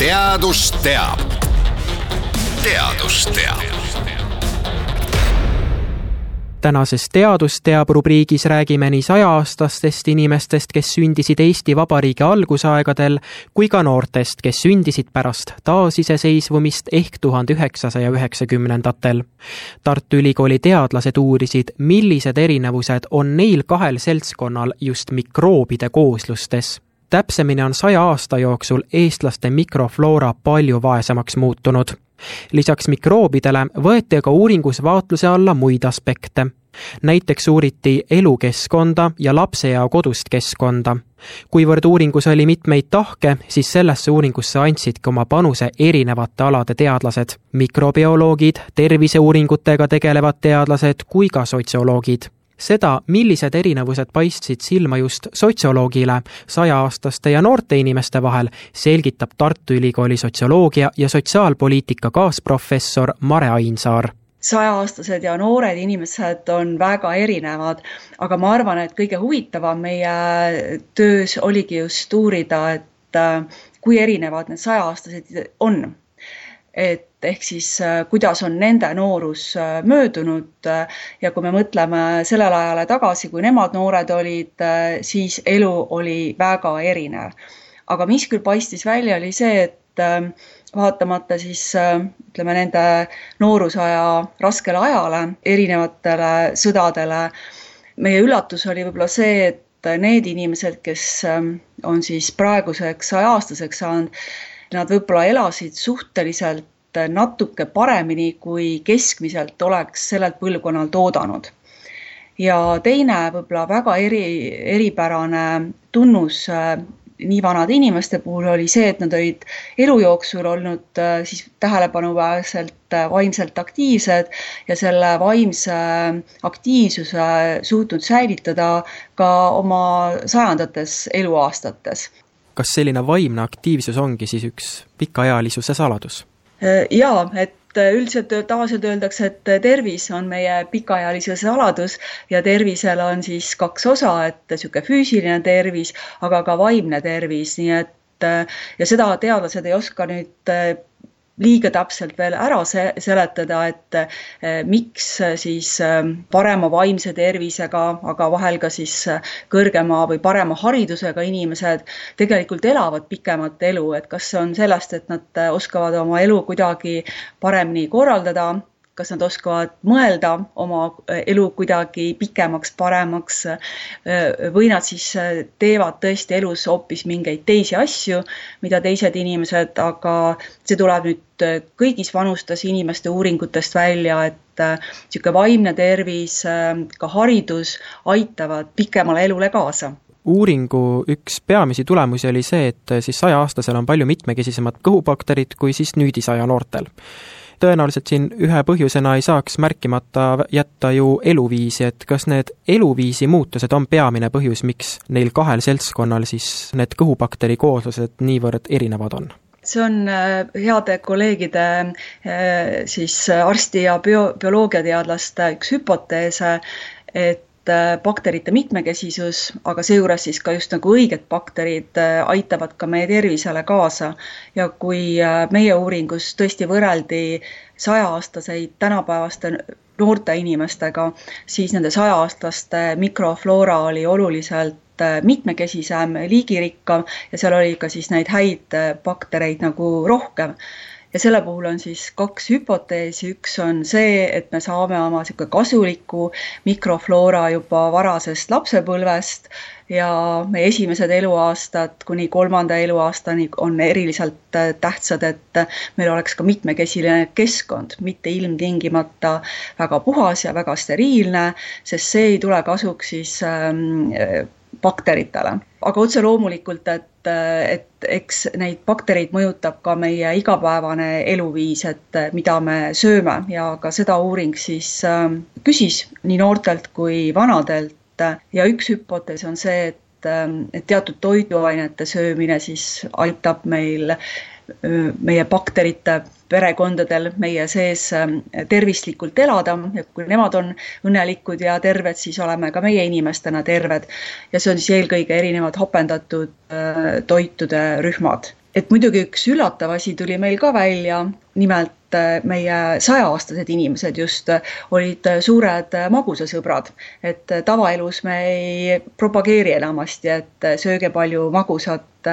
teadus teab. teadus teab tänases Teadus teab rubriigis räägime nii sajaaastastest inimestest, kes sündisid Eesti Vabariigi algusaegadel, kui ka noortest, kes sündisid pärast taasiseseisvumist ehk tuhande üheksasaja üheksakümnendatel. Tartu Ülikooli teadlased uurisid, millised erinevused on neil kahel seltskonnal just mikroobide kooslustes täpsemini on saja aasta jooksul eestlaste mikrofloora palju vaesemaks muutunud. lisaks mikroobidele võeti aga uuringus vaatluse alla muid aspekte. näiteks uuriti elukeskkonda ja lapse ja kodust keskkonda. kuivõrd uuringus oli mitmeid tahke, siis sellesse uuringusse andsidki oma panuse erinevate alade teadlased, mikrobioloogid, terviseuuringutega tegelevad teadlased kui ka sotsioloogid seda, millised erinevused paistsid silma just sotsioloogile saja-aastaste ja noorte inimeste vahel, selgitab Tartu Ülikooli sotsioloogia ja sotsiaalpoliitika kaasprofessor Mare Ainsaar. Sajaaastased ja noored inimesed on väga erinevad, aga ma arvan, et kõige huvitavam meie töös oligi just uurida, et äh, kui erinevad need sajaaastased on. Et ehk siis äh, kuidas on nende noorus äh, möödunud äh, ja kui me mõtleme sellele ajale tagasi, kui nemad noored olid, siis elu oli väga erinev. aga mis küll paistis välja, oli see, et vaatamata siis ütleme nende noorusaja raskele ajale, erinevatele sõdadele, meie üllatus oli võib-olla see, et need inimesed, kes on siis praeguseks sajaaastaseks saanud, nad võib-olla elasid suhteliselt natuke paremini, kui keskmiselt oleks sellelt põlvkonnalt oodanud. ja teine võib-olla väga eri, eripärane tunnus äh, nii vanade inimeste puhul oli see, et nad olid elu jooksul olnud äh, siis tähelepanuväärselt äh, vaimselt aktiivsed ja selle vaimse aktiivsuse suutnud säilitada ka oma sajandates eluaastates kas selline vaimne aktiivsus ongi siis üks pikaealisuse saladus? Äh, jaa, et äh, üldiselt tavaliselt öeldakse, et äh, tervis on meie pikaealisuse saladus ja tervisel on siis kaks osa, et niisugune füüsiline tervis, aga ka vaimne tervis, nii et ja seda teadlased ei oska nüüd liiga täpselt veel ära se-, seletada, et eh, miks siis eh, parema vaimse tervisega, aga vahel ka siis eh, kõrgema või parema haridusega inimesed tegelikult elavad pikemat elu, et kas see on sellest, et nad oskavad oma elu kuidagi paremini korraldada kas nad oskavad mõelda oma äh, elu kuidagi pikemaks, paremaks äh, või nad siis äh, teevad tõesti elus hoopis mingeid teisi asju, mida teised inimesed, aga see tuleb nüüd kõigis vanustes inimeste uuringutest välja, et niisugune vaimne tervis, ka haridus aitavad pikemale elule kaasa. Uuringu üks peamisi tulemusi oli see, et siis sajaaastasel on palju mitmekesisemad kõhubakterid kui siis nüüdisaja noortel tõenäoliselt siin ühe põhjusena ei saaks märkimata jätta ju eluviisi, et kas need eluviisi muutused on peamine põhjus, miks neil kahel seltskonnal siis need kõhubakteri kooslused niivõrd erinevad on? see on äh, heade kolleegide äh, siis arsti ja bio, bioloogiateadlaste üks hüpoteese, et Äh, bakterite mitmekesisus, aga seejuures siis ka just nagu õiged bakterid äh, aitavad ka meie tervisele kaasa. ja kui äh, meie uuringus tõesti võrreldi saja-aastaseid tänapäevaste noorte inimestega, siis nende saja-aastaste mikrofloora oli oluliselt mitmekesisem, liigirikkam ja seal oli ka siis neid häid baktereid nagu rohkem ja selle puhul on siis kaks hüpoteesi, üks on see, et me saame oma niisugune kasuliku mikrofloora juba varasest lapsepõlvest ja meie esimesed eluaastad kuni kolmanda eluaastani on eriliselt äh, tähtsad, et meil oleks ka mitmekesine keskkond, mitte ilmtingimata väga puhas ja väga steriilne, sest see ei tule kasuks siis ähm, bakteritele. aga otse loomulikult, et, et eks neid baktereid mõjutab ka meie igapäevane eluviis, et mida me sööme. Ja ka seda uuring siis äh, küsis nii noortelt kui vanadelt. Ja üks hüpotees on see, et äh, et teatud toiduainete söömine siis aitab meil meie bakterite perekondadel meie sees tervislikult elada ja kui nemad on õnnelikud ja terved, siis oleme ka meie inimestena terved. ja see on siis eelkõige erinevad hapendatud toitude rühmad. et muidugi üks üllatav asi tuli meil ka välja, nimelt et meie sajaaastased inimesed just olid suured magusasõbrad. et tavaelus me ei propageeri enamasti, et sööge palju magusat,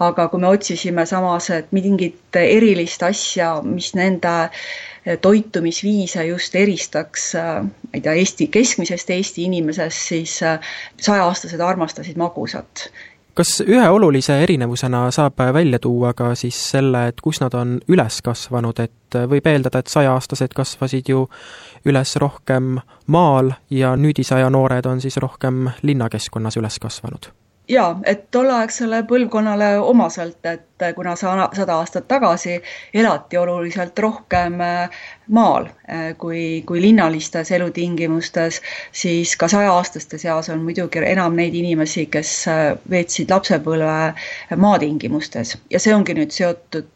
aga kui me otsisime samas, et mingit erilist asja, mis nende toitumisviise just eristaks, ma ei tea, Eesti, keskmisest Eesti inimesest, siis sajaaastased armastasid magusat kas ühe olulise erinevusena saab välja tuua ka siis selle, et kus nad on üles kasvanud, et võib eeldada, et sajaaastased kasvasid ju üles rohkem maal ja nüüdisaja noored on siis rohkem linnakeskkonnas üles kasvanud? Jaa, et tolleaegsele põlvkonnale omaselt, et kuna sa sada aastat tagasi elati oluliselt rohkem äh, maal äh, kui, kui linnalistes elutingimustes, siis ka sajaastaste seas on muidugi enam neid inimesi, kes äh, veetsid lapsepõlve maatingimustes. Ja see ongi nüüd seotud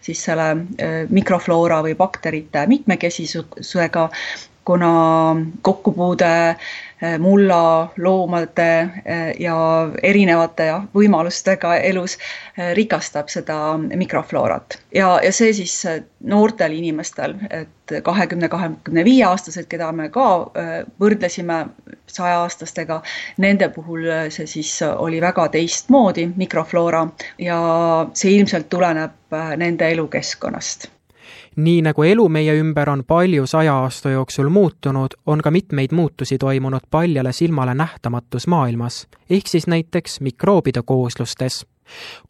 siis selle mikrofloora või bakterite mitmekesisusega, kuna kokkupuude Eh, mulla, loomade eh, ja erinevate võimalustega elus eh, rikastab seda mikrofloorat. ja, ja see siis noortel inimestel, et kahekümne, kahekümne viie aastased, keda me ka võrdlesime sajaaastastega, nende puhul see siis oli väga teistmoodi, mikrofloora, ja see ilmselt tuleneb nende elukeskkonnast nii nagu elu meie ümber on palju saja aasta jooksul muutunud, on ka mitmeid muutusi toimunud paljale silmale nähtamatus maailmas, ehk siis näiteks mikroobide kooslustes.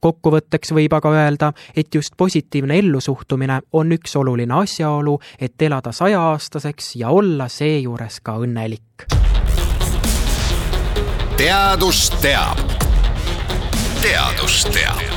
kokkuvõtteks võib aga öelda, et just positiivne ellusuhtumine on üks oluline asjaolu, et elada sajaaastaseks ja olla seejuures ka õnnelik. teadus teab. teadus teab